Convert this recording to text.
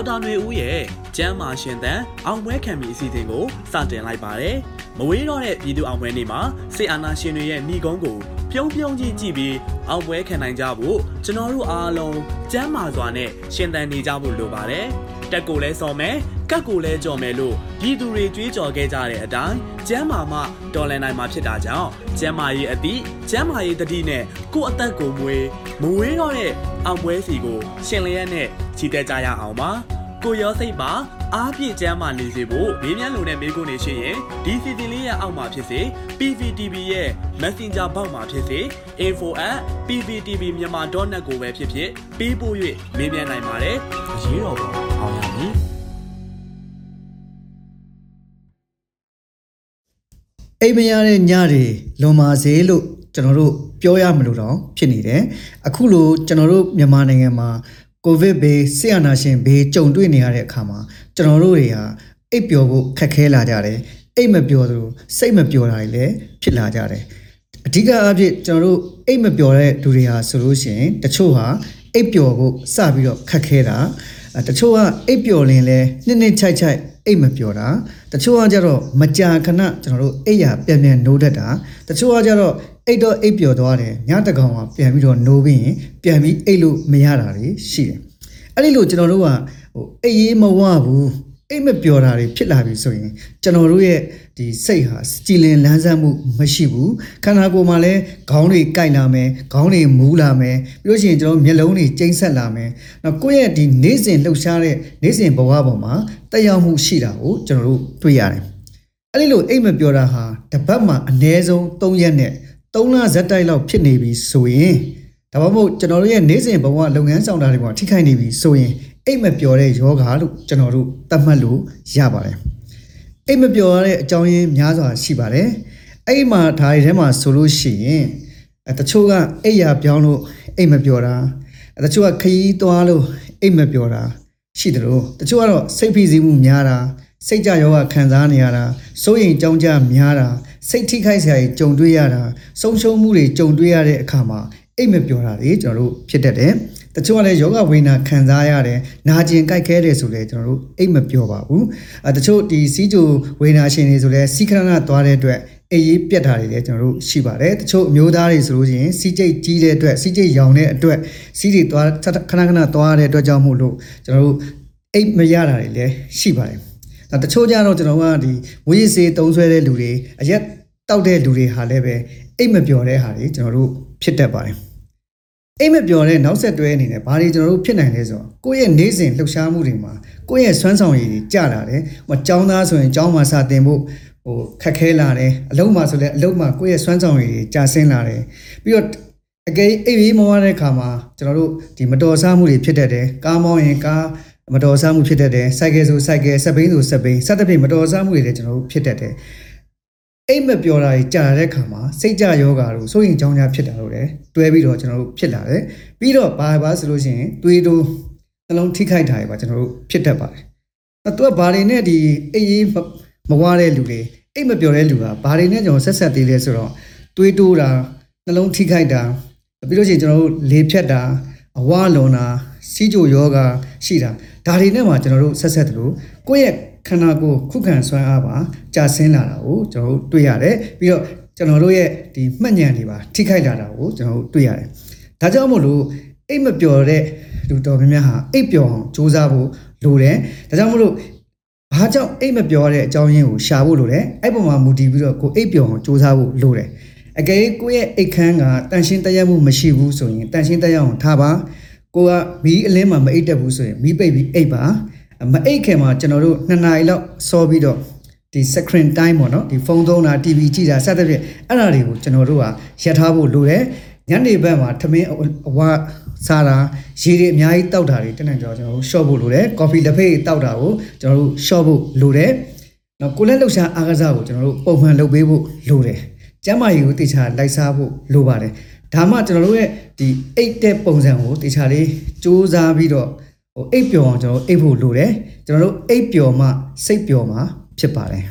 ဒေါက်တာຫນွေဦးရဲ့ကျမ်းမာရှင်သန်အောင်ပွဲခံမီအစီအစဉ်ကိုစတင်လိုက်ပါတယ်။မဝေးတော့တဲ့ပြည်သူအောင်ပွဲနေ့မှာစေအာနာရှင်တွေရဲ့ဏီကုန်းကိုပြုံးပြုံးကြီးကြည့်ပြီးအောင်ပွဲခံနိုင်ကြဖို့ကျွန်တော်တို့အားလုံးကျမ်းမာစွာနဲ့ရှင်သန်နေကြဖို့လိုပါတယ်။ တက်ကိုလဲစော်မယ်ကတ်ကိုလဲကြော်မယ်လို့ပြည်သူတွေကြွေးကြော်ခဲ့ကြတဲ့အတိုင်းကျမ်းမာမှတော်လန်နိုင်မှာဖြစ်တာကြောင့်ကျမ်းမာရေးအသည့်ကျမ်းမာရေးတတိနဲ့ကိုယ့်အသက်ကိုမွေးမဝေးတော့တဲ့အောင်ပွဲစီကို ရှင်လျက်နဲ့ချီတက်ကြရအောင်ပါကိုရောစိတ်ပါ အားပြည့်ကျမ်းမာနေစေဖို့မေးမြန်းလိုတဲ့မေးခွန်းတွေရှိရင်ဒီစီတင်လေးရအောက်မှာဖြစ်စေ PVTV ရဲ့ Messenger ဘောက်မှာဖြစ်စေ info@pvtvmyanmar.net ကိုပဲဖြစ်ဖြစ်ပေးပို့၍မေးမြန်းနိုင်ပါတယ်အရေးတော်ပုံအောင်ရမည်အိမ်မရတဲ့ညတွေလွန်ပါစေလို့ကျွန်တော်တို့ပြောရမလို့တော့ဖြစ်နေတယ်အခုလိုကျွန်တော်တို့မြန်မာနိုင်ငံမှာ ကိုဗစ်ဘေးဆီယနာရှင်ဘေးကြုံတွေ့နေရတဲ့အခါမှာကျွန်တော်တို့တွေဟာအိပ်ပျော်ဖို့ခက်ခဲလာကြတယ်အိပ်မပျော်သလိုစိတ်မပျော်တာတွေလည်းဖြစ်လာကြတယ်အဓိကအဖြစ်ကျွန်တော်တို့အိပ်မပျော်တဲ့လူတွေဟာဆိုလို့ရှိရင်တချို့ဟာအိပ်ပျော်ဖို့စပြီးတော့ခက်ခဲတာအဲတချို့ကအိပ်ပျော်လင်လဲနှစ်နှစ်ချိုက်ချိုက် အိပ်မပျော်တာတချို့ကကြတော့မကြာခဏကျွန်တော်တို့အိပ်ရပြန်ပြန်နိုးတတ်တာတချို့ကကြတော့အိတ်တော့အိပ်ပျော်သွားတယ်ညတကောင်ကပြန်ပြီးတော့နိုးပြီးရင်ပြန်ပြီးအိပ်လို့မရတာတွေရှိတယ်အဲ့ဒီလိုကျွန်တော်တို့ကဟိုအိပ်ရေးမဝဘူး အိတ်မပျော်တာတွေဖြစ်လာပြီဆိုရင်ကျွန်တော်တို့ရဲ့ဒီစိတ်ဟာကြည်လင်လန်းဆန်းမှုမရှိဘူးခန္ဓာကိုယ်မှာလည်းခေါင်းတွေကိုက်လာမယ်ခေါင်းတွေမူးလာမယ်ပြီးလို့ရှိရင်ကျွန်တော်တို့မျက်လုံးတွေကျိန်းဆက်လာမယ်နောက်ကိုယ့်ရဲ့ဒီနေ့စဉ်လှုပ်ရှားတဲ့နေ့စဉ်ဘဝပေါ်မှာတက်ရောက်မှုရှိတာကိုကျွန်တော်တို့တွေ့ရတယ်အဲ့ဒီလိုအိတ်မပျော်တာဟာတစ်ပတ်မှာအနည်းဆုံး3ရက်နဲ့3လဇက်တိုက်လောက်ဖြစ်နေပြီဆိုရင်ဒါမှမဟုတ်ကျွန်တော်တို့ရဲ့နေ့စဉ်ဘဝလုပ်ငန်းဆောင်တာတွေပေါ်ထိခိုက်နေပြီဆိုရင် အိတ်မပျော်တဲ့ယောဂါလို့ကျွန်တော်တို့သတ်မှတ်လို့ရပါတယ်အိတ်မပျော်ရတဲ့အကြောင်းရင်းများစွာရှိပါတယ်အဲ့ဒီမှာဒါတွေထဲမှာဆိုလို့ရှိရင်အဲတချို့ကအိတ်ရပြောင်းလို့အိတ်မပျော်တာအဲတချို့ကခရီးသွားလို့အိတ်မပျော်တာရှိတယ်လို့တချို့ကတော့စိတ်ဖိစီးမှုများတာစိတ်ကြယောဂခံစားနေရတာစိုးရိမ်ကြောင်းကြများတာစိတ်ထိခိုက်စရာတွေကြုံတွေ့ရတာဆုံးရှုံးမှုတွေကြုံတွေ့ရတဲ့အခါမှာ အိတ်မပျော်တာတွေကျွန်တော်တို့ဖြစ်တတ်တယ်တချို့ကလည်းယောဂဝိညာခံစားရတယ်နာကျင်ကြိုက်ခဲတယ်ဆိုလည်းကျွန်တော်တို့အိတ်မပျော်ပါဘူးအဲတချို့ဒီစီးကြိုဝိညာရှင်တွေဆိုလည်းစီခဏခဏသွားတဲ့အတွက်အေးရေးပြတ်တာတွေလည်းကျွန်တော်တို့ရှိပါတယ်တချို့အမျိုးသားတွေဆိုလို့ရှိရင်စီးကျိတ်ကြီးတဲ့အတွက်စီးကျိတ်ရောင်တဲ့အတွက်စီးတွေသွားခဏခဏသွားတဲ့အတွက်ကြောင့်မို့လို့ကျွန်တော်တို့အိတ်မရတာတွေလည်းရှိပါတယ်ဒါတချို့ကြတော့ကျွန်တော်ကဒီမွေးရစေးတုံးဆွဲတဲ့လူတွေအရက်တောက်တဲ့လူတွေဟာလည်းပဲအိတ်မပျော်တဲ့ဟာတွေကျွန်တော်တို့ဖြစ်တတ်ပါတယ် အိမ်မပြောတဲ့နောက်ဆက်တွဲအနေနဲ့ဘာတွေကျွန်တော်တို့ဖြစ်နိုင်လဲဆိုတော့ကိုယ့်ရဲ့နေ့စဉ်လှုပ်ရှားမှုတွေမှာကိုယ့်ရဲ့စွမ်းဆောင်ရည်တွေကျလာတယ်။ဟိုကျောင်းသားဆိုရင်ကျောင်းမှာစာသင်ဖို့ဟိုခက်ခဲလာတယ်။အလုံးမှာဆိုလည်းအလုံးမှာကိုယ့်ရဲ့စွမ်းဆောင်ရည်တွေကျဆင်းလာတယ်။ပြီးတော့အကယ်အိပ်ပြီးမဝတဲ့ခါမှာကျွန်တော်တို့ဒီမတော်ဆမှုတွေဖြစ်တတ်တယ်။ကားမောင်းရင်ကားမတော်ဆမှုဖြစ်တတ်တယ်။စိုက်ကယ်ဆိုစိုက်ကယ်စက်ဘိန်းဆိုစက်ဘိန်းစက်တစ်ပြိမတော်ဆမှုတွေလည်းကျွန်တော်တို့ဖြစ်တတ်တယ်။ အိမ်မပြောတာကြီးကြာတဲ့ခါမှာစိတ်ကြယောဂါတို့စိုးရင်ကြောင်းကြဖြစ်တာလို့လည်းတွဲပြီးတော့ကျွန်တော်တို့ဖြစ်လာတယ်ပြီးတော့ဘာဘာဆိုလို့ရှိရင်သွေးတိုးနှလုံးထိခိုက်တာတွေပါကျွန်တော်တို့ဖြစ်တတ်ပါတယ်အဲသူကဘာတွေနဲ့ဒီအိမ်ရေးမဝါတဲ့လူတွေအိမ်မပြောတဲ့လူကဘာတွေနဲ့ကျွန်တော်ဆက်ဆက်သေးလဲဆိုတော့သွေးတိုးတာနှလုံးထိခိုက်တာပြီးလို့ရှိရင်ကျွန်တော်တို့လေဖြတ်တာအဝလွန်တာစီးကြိုယောဂါရှိတာဒါတွေနဲ့မှကျွန်တော်တို့ဆက်ဆက်တယ်လို့ကိုယ့်ရဲ့ ခန္ဓာကိုယ်ခုခံစွမ်းအားပါကြာဆင်းလာတာကိုကျွန်တော်တို့တွေ့ရတယ်ပြီးတော့ကျွန်တော်တို့ရဲ့ဒီမှတ်ဉာဏ်တွေပါထိခိုက်လာတာကိုကျွန်တော်တို့တွေ့ရတယ်ဒါကြောင့်မို့လို့အိတ်မပျော်တဲ့လူတော်များများဟာအိတ်ပျော်အောင်စူးစမ်းဖို့လိုတယ်ဒါကြောင့်မို့လို့ဘာကြောင့်အိတ်မပျော်တဲ့အကြောင်းရင်းကိုရှာဖို့လိုတယ်အဲ့ပုံမှာမူတည်ပြီးတော့ကိုအိတ်ပျော်အောင်စူးစမ်းဖို့လိုတယ်အကယ်ကိုယ့်ရဲ့အိတ်ခမ်းကတန်ရှင်းတရားမှုမရှိဘူးဆိုရင်တန်ရှင်းတရားအောင်ထားပါကိုကမီးအလင်းမှာမအိတ်တက်ဘူးဆိုရင်မီးပိတ်ပြီးအိတ်ပါ မအိတ်ခင်မှာကျွန်တော်တို့2နာရီလောက်စောပြီးတော့ဒီ screen time ပေါ့နော်ဒီဖုန်းသုံးတာ TV ကြည့်တာစသဖြင့်အဲ့ဒါတွေကိုကျွန်တော်တို့ကရပ်ထားဖို့လိုတယ်ညနေဘက်မှာထမင်းအဝစားတာရေတွေအများကြီးတောက်တာတွေတနင်္ဂနွေကျွန်တော်တို့ short ဖို့လိုတယ် coffee လက်ဖေးတောက်တာကိုကျွန်တော်တို့ short ဖို့လိုတယ်နော်ကိုလက်လှုပ်ရှားအားကစားကိုကျွန်တော်တို့ပုံမှန်လုပ်ပေးဖို့လိုတယ်ကျမ်းမာရေးကိုတေချာလိုက်စားဖို့လိုပါတယ်ဒါမှကျွန်တော်တို့ရဲ့ဒီအိတ်တဲ့ပုံစံကိုတေချာလေးစူးစမ်းပြီးတော့ ဟိုအိပ်ပျော်အောင်ကျွန်တော်အိပ်ဖို့လိုတယ်ကျွန်တော်တို့အိပ်ပျော်မှစိတ်ပျော်မှဖြစ်ပါတယ်